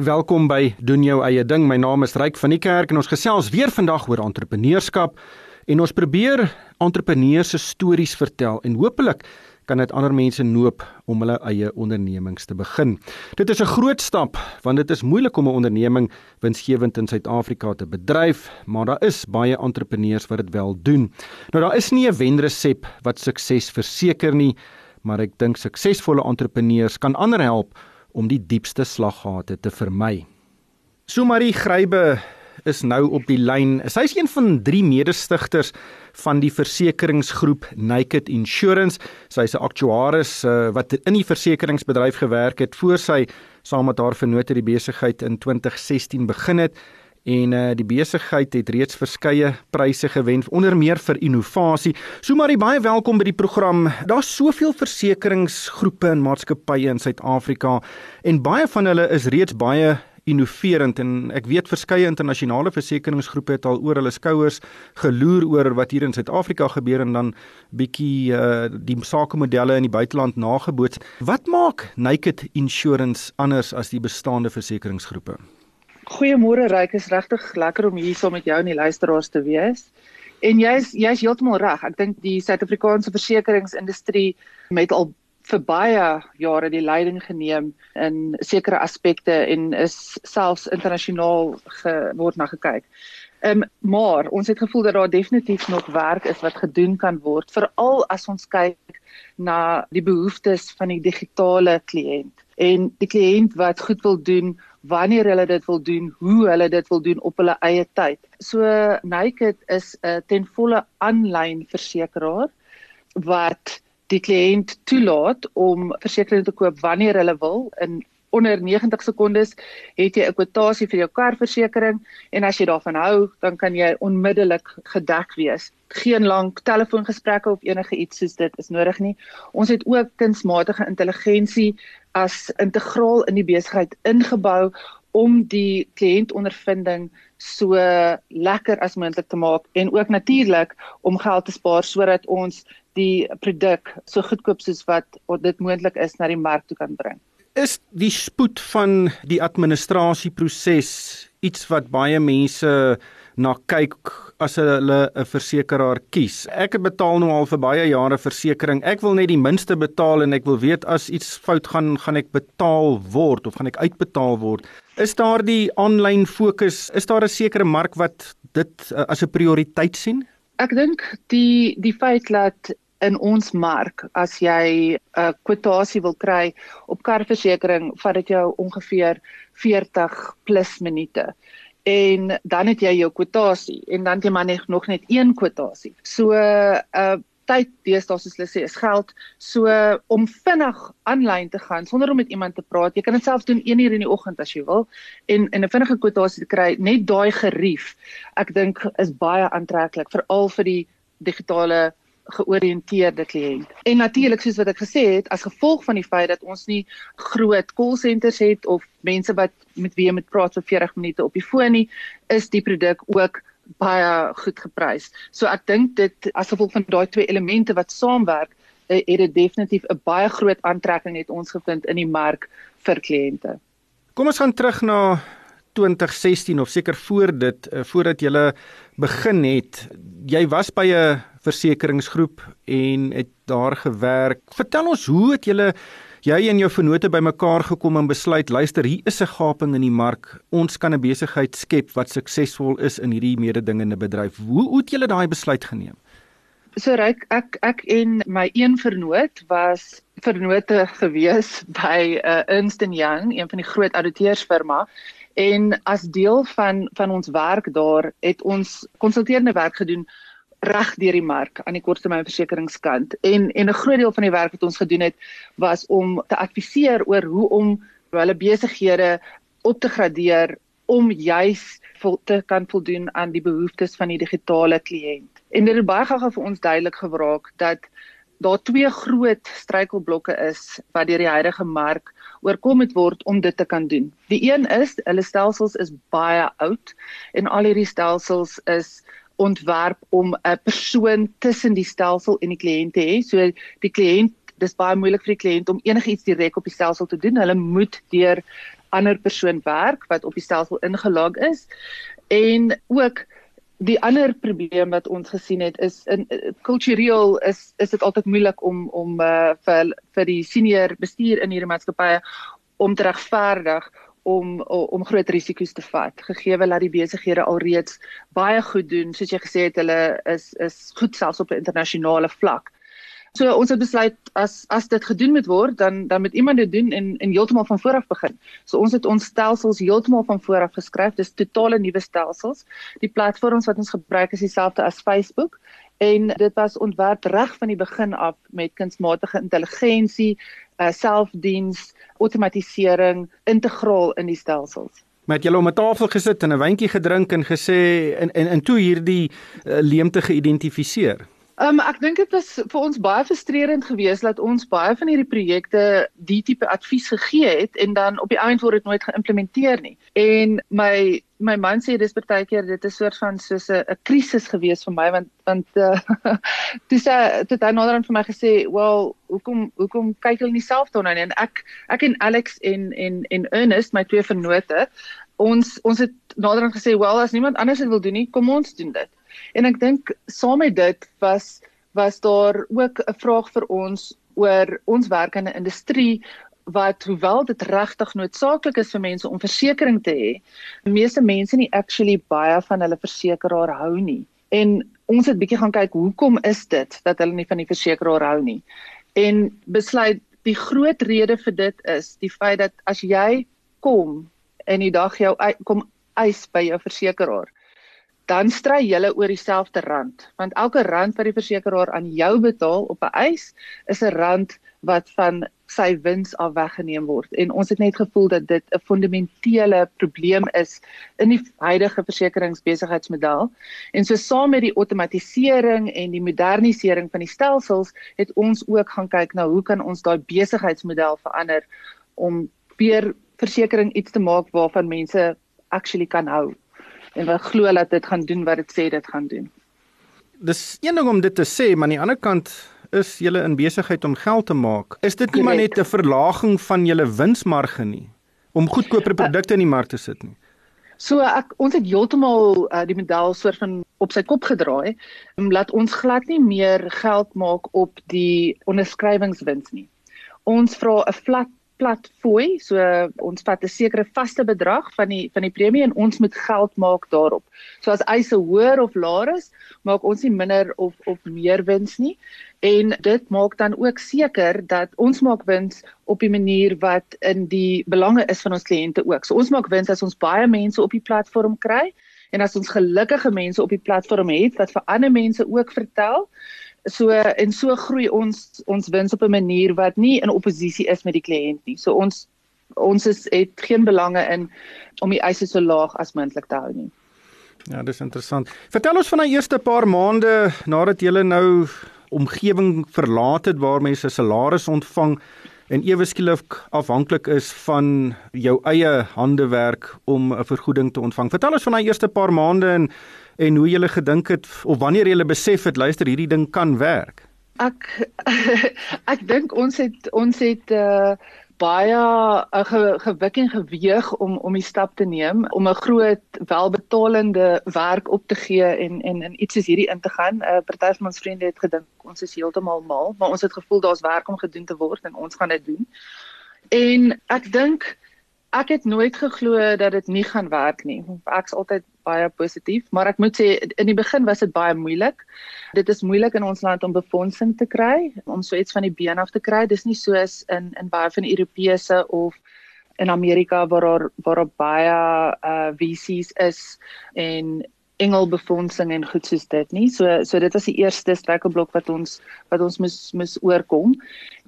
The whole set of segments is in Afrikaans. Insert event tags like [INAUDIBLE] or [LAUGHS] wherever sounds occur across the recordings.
Welkom by doen jou eie ding. My naam is Ryk van die Kerk en ons gesels weer vandag oor entrepreneurskap en ons probeer entrepreneurs se stories vertel en hopelik kan dit ander mense noop om hulle eie ondernemings te begin. Dit is 'n groot stap want dit is moeilik om 'n onderneming winsgewend in Suid-Afrika te bedryf, maar daar is baie entrepreneurs wat dit wel doen. Nou daar is nie 'n wenresep wat sukses verseker nie, maar ek dink suksesvolle entrepreneurs kan ander help om die diepste slaggate te vermy. Sumarie Grybe is nou op die lyn. Sy is een van drie mede-stigters van die versekeringsgroep Naked Insurance. Sy is 'n aktuaris uh, wat in die versekeringsbedryf gewerk het voor sy saam met haar vennote die besigheid in 2016 begin het en uh, die besigheid het reeds verskeie pryse gewen onder meer vir innovasie. So maar baie welkom by die program. Daar's soveel versekeringsgroepe en maatskappye in Suid-Afrika en baie van hulle is reeds baie innoverend en ek weet verskeie internasionale versekeringsgroepe het al oor hulle skouers geloer oor wat hier in Suid-Afrika gebeur en dan bietjie uh, die sakemodelle in die buiteland nageboots. Wat maak Naked Insurance anders as die bestaande versekeringsgroepe? Goeiemôre Ryk, is regtig lekker om hier saam met jou en die luisteraars te wees. En jy's jy's heeltemal reg. Ek dink die Suid-Afrikaanse versekeringsindustrie met al vir baie jare die leiding geneem in sekere aspekte en is selfs internasionaal geword na gekyk. Ehm um, maar ons het gevoel dat daar definitief nog werk is wat gedoen kan word veral as ons kyk na die behoeftes van die digitale kliënt en die kliënt wat goed wil doen wanneer hulle dit wil doen, hoe hulle dit wil doen op hulle eie tyd. So Naked is 'n ten volle aanlyn versekeraar wat die kliënt toelaat om versekerings te koop wanneer hulle wil in onder 90 sekondes het jy 'n kwotasie vir jou karversekering en as jy daarvan hou, dan kan jy onmiddellik gedek wees. Geen lank telefoongesprekke of enige iets soos dit is nodig nie. Ons het ook kunsmatige intelligensie as integraal in die besigheid ingebou om die kliëntondervinding so lekker as moontlik te maak en ook natuurlik om geld te spaar sodat ons die produk so goedkoop soos wat dit moontlik is na die mark toe kan bring. Is die spoed van die administrasieproses iets wat baie mense na kyk as hulle 'n versekeraar kies. Ek het betaal nou al vir baie jare versekerings. Ek wil net die minste betaal en ek wil weet as iets fout gaan, gaan ek betaal word of gaan ek uitbetaal word. Is daar die aanlyn fokus? Is daar 'n sekere mark wat dit uh, as 'n prioriteit sien? Ek dink die die feit dat in ons mark as jy 'n kwotasie wil kry op karversekering vat dit jou ongeveer 40 plus minute en dan het jy jou kwotasie en dan het jy maar net nog net een kwotasie. So uh tyd deesdae soos hulle sê is geld. So om vinnig aanlyn te gaan sonder om met iemand te praat. Jy kan dit self doen 1 uur in die oggend as jy wil en en 'n vinnige kwotasie te kry. Net daai gerief ek dink is baie aantreklik veral vir die digitale georiënteerde kliënt. En natuurlik soos wat ek gesê het, as gevolg van die feit dat ons nie groot call centers het of mense wat met wie jy moet praat vir 40 minute op die foon nie, is die produk ook baie goed geprys. So ek dink dit as gevolg van daai twee elemente wat saamwerk, eh, het dit definitief 'n baie groot aantrekking het ons gevind in die mark vir kliënte. Kom ons gaan terug na 2016 of seker voor dit eh, voordat jy begin het. Jy was by 'n versekeringsgroep en het daar gewerk. Vertel ons hoe het julle jy en jou vennote bymekaar gekom en besluit luister hier is 'n gaping in die mark. Ons kan 'n besigheid skep wat suksesvol is in hierdie mededingende bedryf. Hoe, hoe het julle daai besluit geneem? So ryk ek ek en my een vernoot was vernote gewees [LAUGHS] by uh, Ernst Young, een van die groot ouditeursfirma en as deel van van ons werk daar het ons konsulterende werk gedoen reg deur die mark aan die korttermynversekeringskant en en 'n groot deel van die werk wat ons gedoen het was om te adviseer oor hoe om hulle besighede op te gradeer om juis vol te kan voldoen aan die behoeftes van die digitale kliënt. En dit het baie gou vir ons duidelik gewraak dat daar twee groot struikelblokke is wat deur die huidige mark oorkom moet word om dit te kan doen. Die een is hulle stelsels is baie oud en al hierdie stelsels is ontwerp om 'n persoon tussen die stelsel en die kliënt te hê. So die kliënt, dis baie moeilik vir die kliënt om enigiets direk op die stelsel te doen. Hulle moet deur ander persoon werk wat op die stelsel ingelog is en ook die ander probleem wat ons gesien het is in kultureel is is dit altyd moeilik om om uh, vir vir die senior bestuur in hierdie maatskappye om te regverdig om om groot risiko's te vat gegee dat die besighede alreeds baie goed doen soos jy gesê het hulle is is goed selfs op 'n internasionale vlak So ons het besluit as as dit gedoen moet word, dan dan moet iemand dit doen en en heeltemal van voor af begin. So ons het ons stelsels heeltemal van voor af geskryf. Dis totale nuwe stelsels. Die platforms wat ons gebruik is dieselfde as Facebook en dit was ontwerp reg van die begin af met kunsmatige intelligensie, uh, selfdiens, outomatisering integraal in die stelsels. Met julle om 'n tafel gesit en 'n wyntjie gedrink en gesê en en en toe hierdie uh, leemte geïdentifiseer. Um, ek dink dit was vir ons baie frustrerend geweest dat ons baie van hierdie projekte die tipe advies gegee het en dan op die einde word dit nooit geïmplementeer nie. En my my man sê dis partykeer dit is soort van soos 'n krisis geweest vir my want want uh, dis dit het naderhand vir my gesê, "Wel, hoekom hoekom kyk hulle nie self daarna nie?" En ek ek en Alex en en en Ernest, my twee vennote, ons ons het naderhand gesê, "Wel, as niemand anders dit wil doen nie, kom ons doen dit." En ek dink saam met dit was was daar ook 'n vraag vir ons oor ons werk in 'n industrie wat hoewel dit regtig noodsaaklik is vir mense om versekerings te hê, die meeste mense nie actually baie van hulle versekeraar hou nie. En ons het bietjie gaan kyk hoekom is dit dat hulle nie van die versekeraar hou nie. En besluit die groot rede vir dit is die feit dat as jy kom en die dag jou kom eis by jou versekeraar dan stry julle oor dieselfde rand want elke rand wat die versekeraar aan jou betaal op 'n eis is 'n rand wat van sy wins af weggeneem word. En ons het net gevoel dat dit 'n fundamentele probleem is in die huidige versekeringsbesigheidsmodel. En so saam met die outomatisering en die modernisering van die stelsels het ons ook gaan kyk na hoe kan ons daai besigheidsmodel verander om weer versekerings iets te maak waarvan mense actually kan hou en wat glo dat dit gaan doen wat dit sê dit gaan doen. Dis een ding om dit te sê, maar aan die ander kant is jy in besigheid om geld te maak. Is dit nie maar net 'n verlaging van jou winsmarge nie om goedkoper produkte in die mark te sit nie? So ek ons het heeltemal uh, die model soort van op sy kop gedraai om laat ons glad nie meer geld maak op die onderskrywingswins nie. Ons vra 'n flat plat fooi. So ons vat 'n sekere vaste bedrag van die van die premie en ons moet geld maak daarop. So as eise hoër of laer is, maak ons nie minder of of meer wins nie. En dit maak dan ook seker dat ons maak wins op die manier wat in die belange is van ons kliënte ook. So ons maak wins as ons baie mense op die platform kry en as ons gelukkige mense op die platform het wat vir ander mense ook vertel So en so groei ons ons wins op 'n manier wat nie in oppositie is met die kliënt nie. So ons ons is het geen belange in om die eise so laag as moontlik te hou nie. Ja, dis interessant. Vertel ons van die eerste paar maande nadat jy nou omgewing verlaat het waar mense salaris ontvang en ewe skielik afhanklik is van jou eie handewerk om 'n vergoeding te ontvang. Vertel ons van daai eerste paar maande en en hoe jy gedink het of wanneer jy besef het luister hierdie ding kan werk. Ek [LAUGHS] ek dink ons het ons het uh baie uh, ge, gewik en geweeg om om die stap te neem om 'n groot welbetalende werk op te gee en en in iets soos hierdie in te gaan. 'n uh, Party van ons vriende het gedink ons is heeltemal mal, maar ons het gevoel daar's werk om gedoen te word en ons gaan dit doen. En ek dink ek het nooit geglo dat dit nie gaan werk nie. Ek's altyd baie positief, maar ek moet sê in die begin was dit baie moeilik. Dit is moeilik in ons land om befondsing te kry, om so iets van die been af te kry. Dis nie soos in in baie van die Europese of in Amerika waar daar waar daar baie uh VC's is en engelbefondsing en goed soos dit nie. So so dit was die eerste struikelblok wat ons wat ons moes moes oorkom.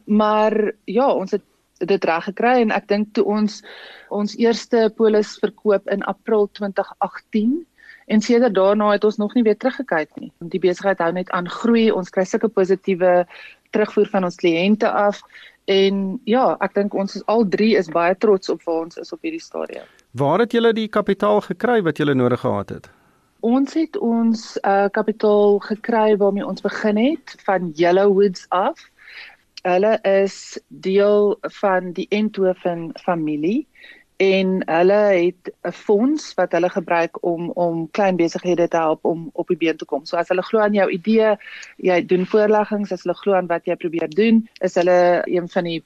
Maar ja, ons het dit reg gekry en ek dink toe ons ons eerste polis verkoop in April 2018 en sedert daarna het ons nog nie weer teruggekyk nie. Die besigheid hou net aan groei. Ons kry sulke positiewe terugvoer van ons kliënte af en ja, ek dink ons is al drie is baie trots op waar ons is op hierdie stadium. Waar het julle die kapitaal gekry wat julle nodig gehad het? Ons het ons uh, kapitaal gekry waarmee ons begin het van Yellowwoods af Hulle is deel van die Enthoven familie en hulle het 'n fonds wat hulle gebruik om om klein besighede te help om op die been te kom. So as hulle glo aan jou idee, jy doen voorleggings, as hulle glo aan wat jy probeer doen, is hulle een van die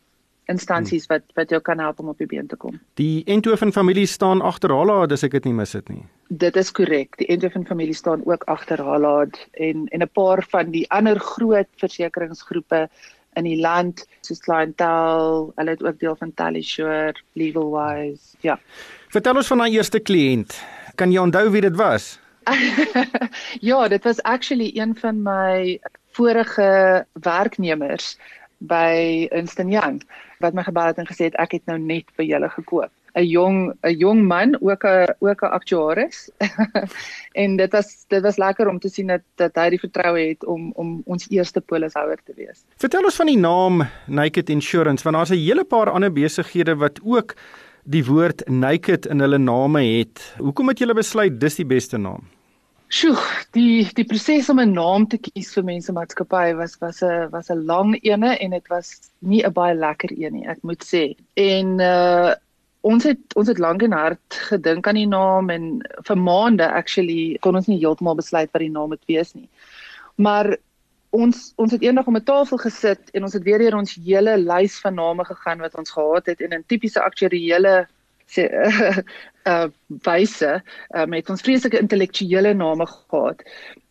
instansies wat wat jou kan help om op die been te kom. Die Enthoven familie staan agter Hala, dis ek dit nie mis dit nie. Dit is korrek. Die Enthoven familie staan ook agter Hala en en 'n paar van die ander groot versekeringsgroepe in die land soos Clientele, hulle het ook deel van Talisure, Legalwise. Ja. Vertel ons van daai eerste kliënt. Kan jy onthou wie dit was? [LAUGHS] ja, dit was actually een van my vorige werknemers by Ernst & Young wat my gebel het en gesê het ek het nou net vir julle gekoop. 'n jong 'n jong man ook 'n ook 'n aktuaris. [LAUGHS] en dit was dit was lekker om te sien dat dat hy die vertroue het om om ons eerste polishouer te wees. Vertel ons van die naam Naked Insurance want daar's 'n hele paar ander besighede wat ook die woord naked in hulle name het. Hoekom het julle besluit dis die beste naam? Sjoe, die die proses om 'n naam te kies vir mense maatskappy was was 'n was 'n lang ene en dit was nie 'n baie lekker een nie, ek moet sê. En uh ons het ons het lank en hard gedink aan die naam en vir maande actually kon ons nie heeltemal besluit wat die naam moet wees nie. Maar ons ons het eendag om 'n tafel gesit en ons het weer deur ons hele lys van name gegaan wat ons gehad het en in tipiese aktuariële sê uh, [LAUGHS] uh wyse uh, met ons vreeslike intellektuele name gehad.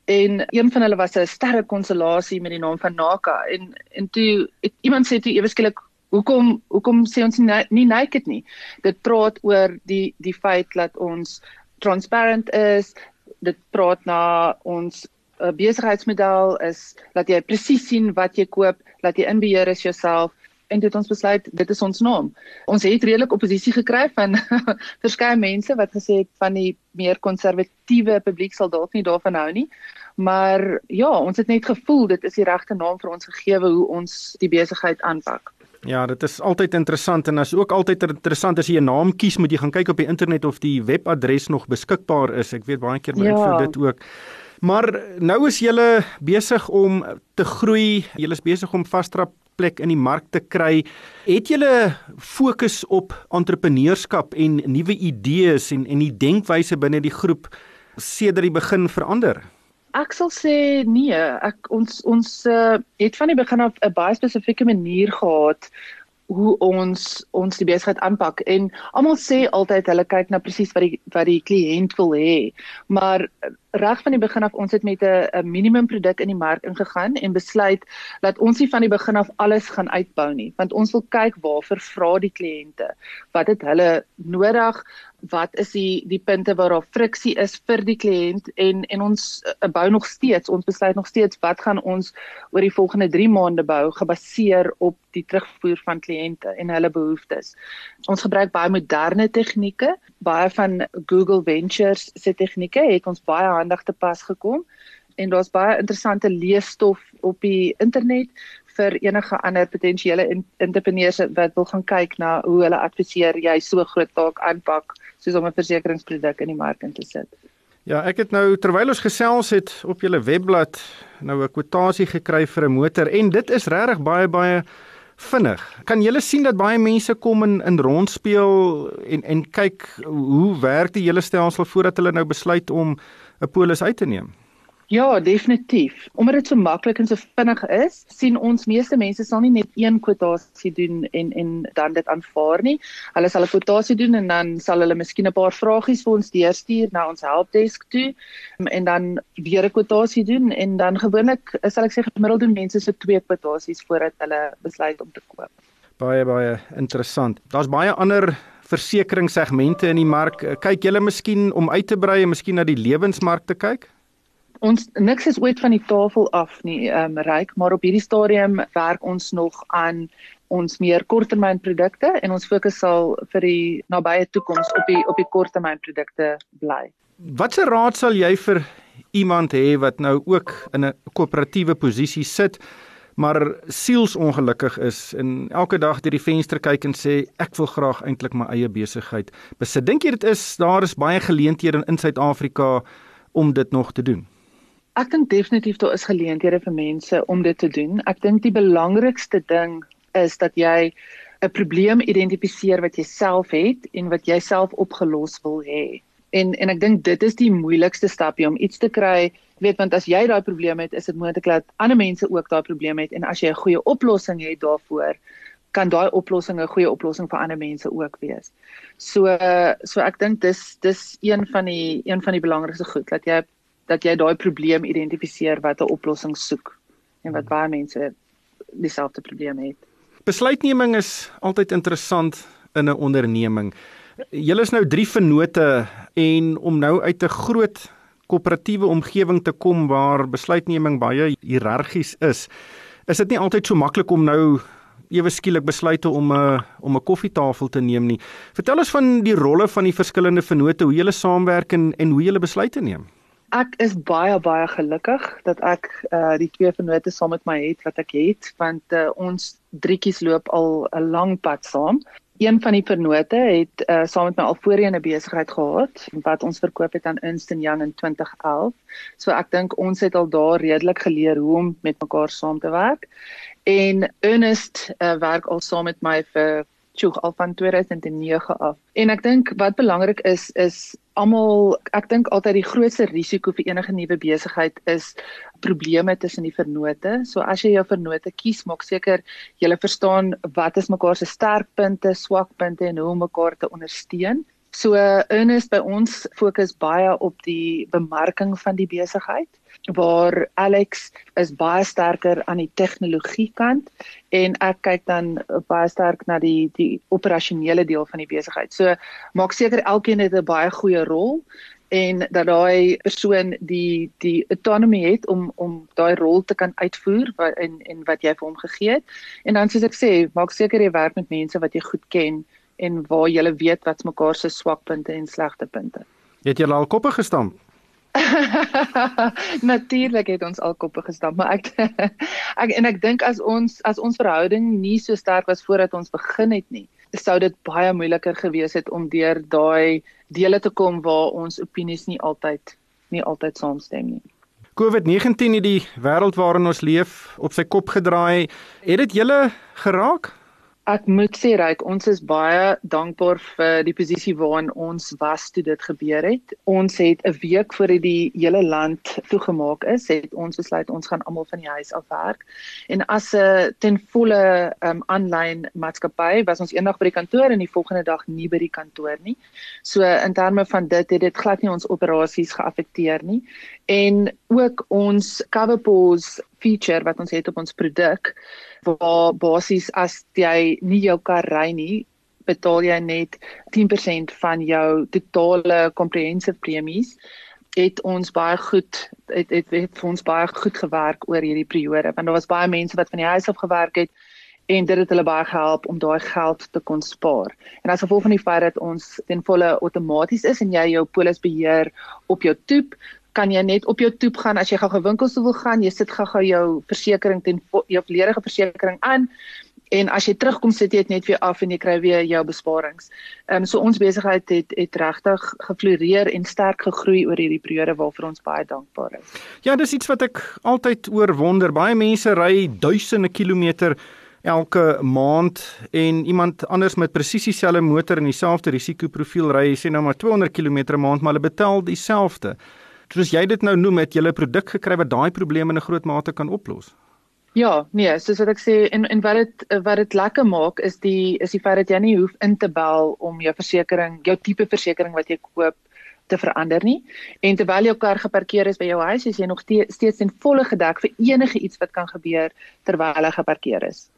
En een van hulle was 'n sterre konstellasie met die naam van Naka en en toe het iemand sê toe ewe skielik Hoekom hoekom sê ons nie, nie naked nie? Dit praat oor die die feit dat ons transparant is. Dit praat na ons uh, besigheidsmodel is dat jy presies sien wat jy koop, dat jy in beheer is jouself en dit ons besluit dit is ons naam. Ons het redelik oppositie gekry van [LAUGHS] verskeie mense wat gesê het van die meer konservatiewe publiek sal dalk nie daarvan hou nie. Maar ja, ons het net gevoel dit is die regte naam vir ons gegee hoe ons die besigheid aanpak. Ja, dit is altyd interessant en as ook altyd interessant as jy 'n naam kies, moet jy gaan kyk op die internet of die webadres nog beskikbaar is. Ek weet baie keer moet ja. vir dit ook. Maar nou is julle besig om te groei. Julle is besig om vastrap plek in die mark te kry. Het julle fokus op entrepreneurskap en nuwe idees en en die denkwyse binne die groep sedert die begin verander? Ek sal sê nee, ek ons ons uh, het van die begin af 'n baie spesifieke manier gehad hoe ons ons die besigheid aanpak en almal sê altyd hulle kyk na presies wat die wat die kliënt wil hê. Maar reg van die begin af ons het met 'n minimum produk in die mark ingegaan en besluit dat ons nie van die begin af alles gaan uitbou nie want ons wil kyk waarvoor vra die kliënte wat het hulle nodig wat is die die punte waar daar friksie is vir die kliënt en en ons uh, bou nog steeds ons besluit nog steeds wat gaan ons oor die volgende 3 maande bou gebaseer op die terugvoer van kliënte en hulle behoeftes. Ons gebruik baie moderne tegnieke, baie van Google Ventures se tegnieke het ons baie handig te pas gekom en daar's baie interessante leesstof op die internet vir enige ander potensiële entrepreneurs wat wil gaan kyk na hoe hulle adviseer jy so groot taak aanpak soos om 'n versekeringsproduk in die mark in te sit. Ja, ek het nou terwyl ons gesels het op julle webblad nou 'n kwotasie gekry vir 'n motor en dit is regtig baie baie vinnig. Kan julle sien dat baie mense kom in in rondspeel en en kyk hoe werk die hele stelsel voordat hulle nou besluit om 'n polis uit te neem? Ja, definitief. Omdat dit so maklik en so vinnig is, sien ons meeste mense sal nie net een kwotasie doen en en dan dit aanvaar nie. Hulle sal 'n kwotasie doen en dan sal hulle miskien 'n paar vragies vir ons deurstuur na ons helpdesk toe en dan weer 'n kwotasie doen en dan gewoonlik sal ek sê gemiddeld doen mense so twee kwotasies voordat hulle besluit om te koop. Baie baie interessant. Daar's baie ander versekeringssegmente in die mark. Kyk julle miskien om uit te brei en miskien na die lewensmark te kyk? ons niks is ooit van die tafel af nie, ehm um, ryk, maar op hierdie stadium werk ons nog aan ons meer korttermynprodukte en ons fokus sal vir die nabye toekoms op die op die korttermynprodukte bly. Watse raad sal jy vir iemand hê wat nou ook in 'n koöperatiewe posisie sit? Maar sielsongelukkig is en elke dag deur die venster kyk en sê ek wil graag eintlik my eie besigheid besit. Dink jy dit is daar is baie geleenthede in Suid-Afrika om dit nog te doen? Ek dink definitief daar is geleenthede vir mense om dit te doen. Ek dink die belangrikste ding is dat jy 'n probleem identifiseer wat jy self het en wat jy self opgelos wil hê. En en ek dink dit is die moeilikste stapie om iets te kry, weet want as jy daai probleem het, is dit moontlik dat ander mense ook daai probleem het en as jy 'n goeie oplossing het daarvoor, kan daai oplossing 'n goeie oplossing vir ander mense ook wees. So so ek dink dis dis een van die een van die belangrikste goed dat jy dat jy daai probleem identifiseer wat 'n oplossing soek en wat baie mense dieselfde probleem het. Besluitneming is altyd interessant in 'n onderneming. Julle is nou 3 vennote en om nou uit 'n groot koöperatiewe omgewing te kom waar besluitneming baie hiërargies is, is dit nie altyd so maklik om nou ewe skielik besluite om 'n om 'n koffietafel te neem nie. Vertel ons van die rolle van die verskillende vennote, hoe julle saamwerk en en hoe julle besluite neem. Ek is baie baie gelukkig dat ek uh die twee vennote saam met my het wat ek het want uh, ons drietjies loop al 'n lang pad saam. Een van die vennote het uh saam met my al voorheen 'n besigheid gehad wat ons verkoop het aan Ernst Young in 2011. So ek dink ons het al daar redelik geleer hoe om met mekaar saam te werk en Ernest uh, werk al saam met my vir tjoeg al van 2009 af. En ek dink wat belangrik is is almal ek dink altyd die grootste risiko vir enige nuwe besigheid is probleme tussen die vennote. So as jy jou vennote kies, maak seker jy verstaan wat is mekaar se sterkpunte, swakpunte en hoe om mekaar te ondersteun. So Ernest by ons fokus baie op die bemarking van die besigheid waar Alex is baie sterker aan die tegnologie kant en ek kyk dan baie sterk na die die operasionele deel van die besigheid. So maak seker elkeen het 'n baie goeie rol en dat daai persoon die die autonomie het om om daai rol te kan uitvoer wat en en wat jy vir hom gegee het. En dan soos ek sê, maak seker jy werk met mense wat jy goed ken en waar jy weet wat mekaar se swakpunte en slegte punte. Het jy al koppe gestamp? [LAUGHS] Natuurlik het ons al koppe gestamp, maar ek [LAUGHS] ek en ek dink as ons as ons verhouding nie so sterk was voordat ons begin het nie, sou dit baie moeiliker gewees het om deur daai dele te kom waar ons opinies nie altyd nie altyd saamstem nie. COVID-19 het die wêreld waarin ons leef op sy kop gedraai. Het dit julle geraak? Ek moet sê ryk ons is baie dankbaar vir die posisie waarin ons was toe dit gebeur het. Ons het 'n week voor dit die hele land toegemaak is, het ons besluit ons gaan almal van die huis af werk. En as 'n ten volle um aanlyn maatskappy was ons eendag by die kantoor en die volgende dag nie by die kantoor nie. So in terme van dit het dit glad nie ons operasies geaffekteer nie. En ook ons cover pause feature wat ons het op ons produk waar basies as jy nie jou kar ry nie betaal jy net 10% van jou totale comprehensive premies het ons baie goed het het het vir ons baie goed gewerk oor hierdie periode want daar was baie mense wat van die huis af gewerk het en dit het hulle baie gehelp om daai geld te kon spaar. En as gevolg van die feit dat ons ten volle outomaties is en jy jou polis beheer op jou toep, kan jy net op jou toep gaan as jy gou-gou winkels toe wil gaan, jy sit gou-gou jou versekerings ten jou volledige versekerings aan en as jy terugkom sit jy dit net weer af en jy kry weer jou besparings. Ehm um, so ons besigheid het het regtig gefloreer en sterk gegroei oor hierdie periode waarvoor ons baie dankbaar is. Ja, dis iets wat ek altyd oor wonder. Baie mense ry duisende kilometer elke maand en iemand anders met presies dieselfde motor en dieselfde risikoprofiel ry sê nou maar 200 km 'n maand maar hulle betaal dieselfde. Soos jy dit nou noem, het jy 'n produk gekry wat daai probleme in 'n groot mate kan oplos. Ja, nee, soos wat ek sê en en wat dit wat dit lekker maak is die is die feit dat jy nie hoef in te bel om jou versekerings, jou tipe versekerings wat jy koop te verander nie. En terwyl jou kar geparkeer is by jou huis, is jy nog steeds in volle gedek vir enige iets wat kan gebeur terwyl hy geparkeer is.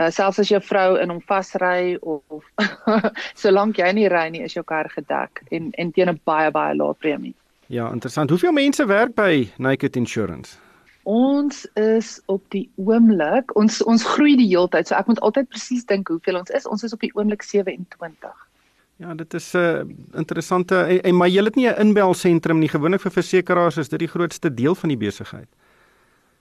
Uh, selfs as jou vrou in hom vasry of, of [LAUGHS] solank jy nie ry nie, is jou kar gedek en en teen 'n baie baie lae premie. Ja, interessant. Hoeveel mense werk by Naked Insurance? Ons is op die oomblik, ons ons groei die hele tyd. So ek moet altyd presies dink hoeveel ons is. Ons is op die oomblik 27. Ja, dit is 'n uh, interessante en, en maar jy het nie 'n inbelsentrum nie. Gewoonlik vir versekerings is dit die grootste deel van die besigheid.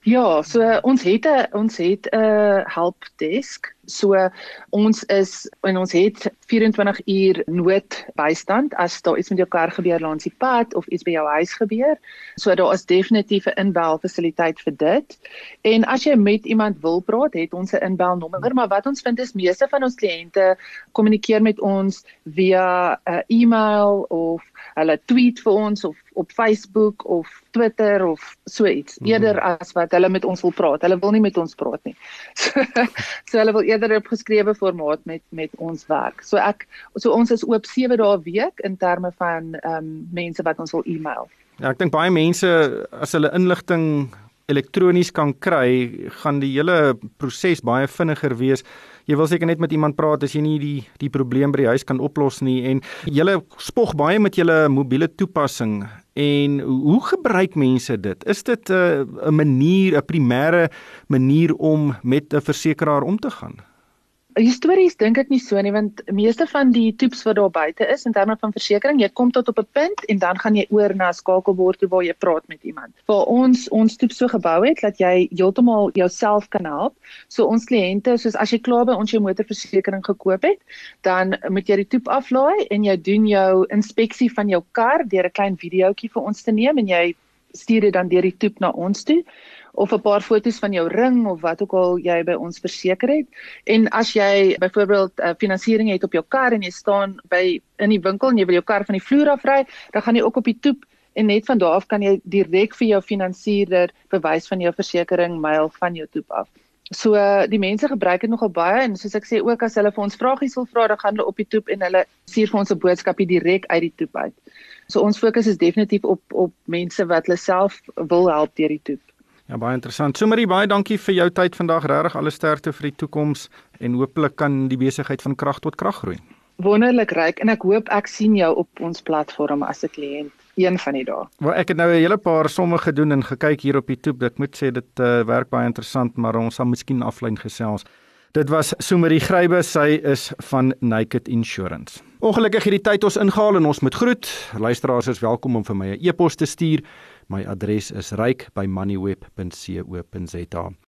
Ja, so ons het 'n ons het 'n helpdesk. So ons is en ons het 24 uur noodbystand as daar iets met jou kar gebeur langs die pad of iets by jou huis gebeur. So daar is definitief 'n inbel fasiliteit vir dit. En as jy met iemand wil praat, het ons 'n inbelnommer, maar wat ons vind is meeste van ons kliënte kommunikeer met ons via 'n uh, e-mail of hulle tweet vir ons of op Facebook of Twitter of so iets mm. eerder as wat hulle met ons wil praat. Hulle wil nie met ons praat nie. [LAUGHS] So, so hulle wil eerder op geskrewe formaat met met ons werk. So ek so ons is oop 7 dae 'n week in terme van ehm um, mense wat ons wil e-mail. Ja, ek dink baie mense as hulle inligting elektronies kan kry, gaan die hele proses baie vinniger wees jy wil seker net met iemand praat as jy nie die die probleem by die huis kan oplos nie en jy spog baie met julle mobiele toepassing en hoe gebruik mense dit? Is dit 'n uh, 'n manier, 'n primêre manier om met 'n versekeraar om te gaan? Histories dink ek nie so nie want meeste van die toeps wat daar buite is in terme van versekerings, jy kom tot op 'n punt en dan gaan jy oor na 'n skakelbord toe waar jy praat met iemand. Vir ons ons toep so gebou het dat jy heeltemal jouself kan help. So ons kliënte, soos as jy klaar by ons jou motorversekering gekoop het, dan moet jy die toep aflaai en jy doen jou inspeksie van jou kar deur 'n klein videoetjie vir ons te neem en jy stuur dit dan deur die toep na ons toe of 'n paar foto's van jou ring of wat ook al jy by ons verseker het. En as jy byvoorbeeld uh, finansiering het op jou kar en jy staan by in die winkel en jy wil jou kar van die vloer af ry, dan gaan jy ook op die toep en net van daar af kan jy direk vir jou finansierder bewys van jou versekerings mail van jou toep af. So uh, die mense gebruik dit nogal baie en soos ek sê ook as hulle vir ons vragies wil vra, dan gaan hulle op die toep en hulle stuur vir ons 'n boodskapie direk uit die toep uit. So ons fokus is definitief op op mense wat hulle self wil help deur die toep. Ja baie interessant. Somerie baie dankie vir jou tyd vandag. Regtig alle sterkte vir die toekoms en hopelik kan die besigheid van krag tot krag groei. Wonderlik ryk en ek hoop ek sien jou op ons platform as 'n kliënt een van die dae. Wel ek het nou 'n hele paar somme gedoen en gekyk hier op YouTube. Ek moet sê dit uh, werk baie interessant, maar ons sal miskien aflyn gesels. Dit was Sumerie Grybe, sy is van Naked Insurance. Ongelukkig het die tyd ons ingehaal en ons moet groet. Luisteraars is welkom om vir my 'n e-pos te stuur. My adres is ryk@moneyweb.co.za.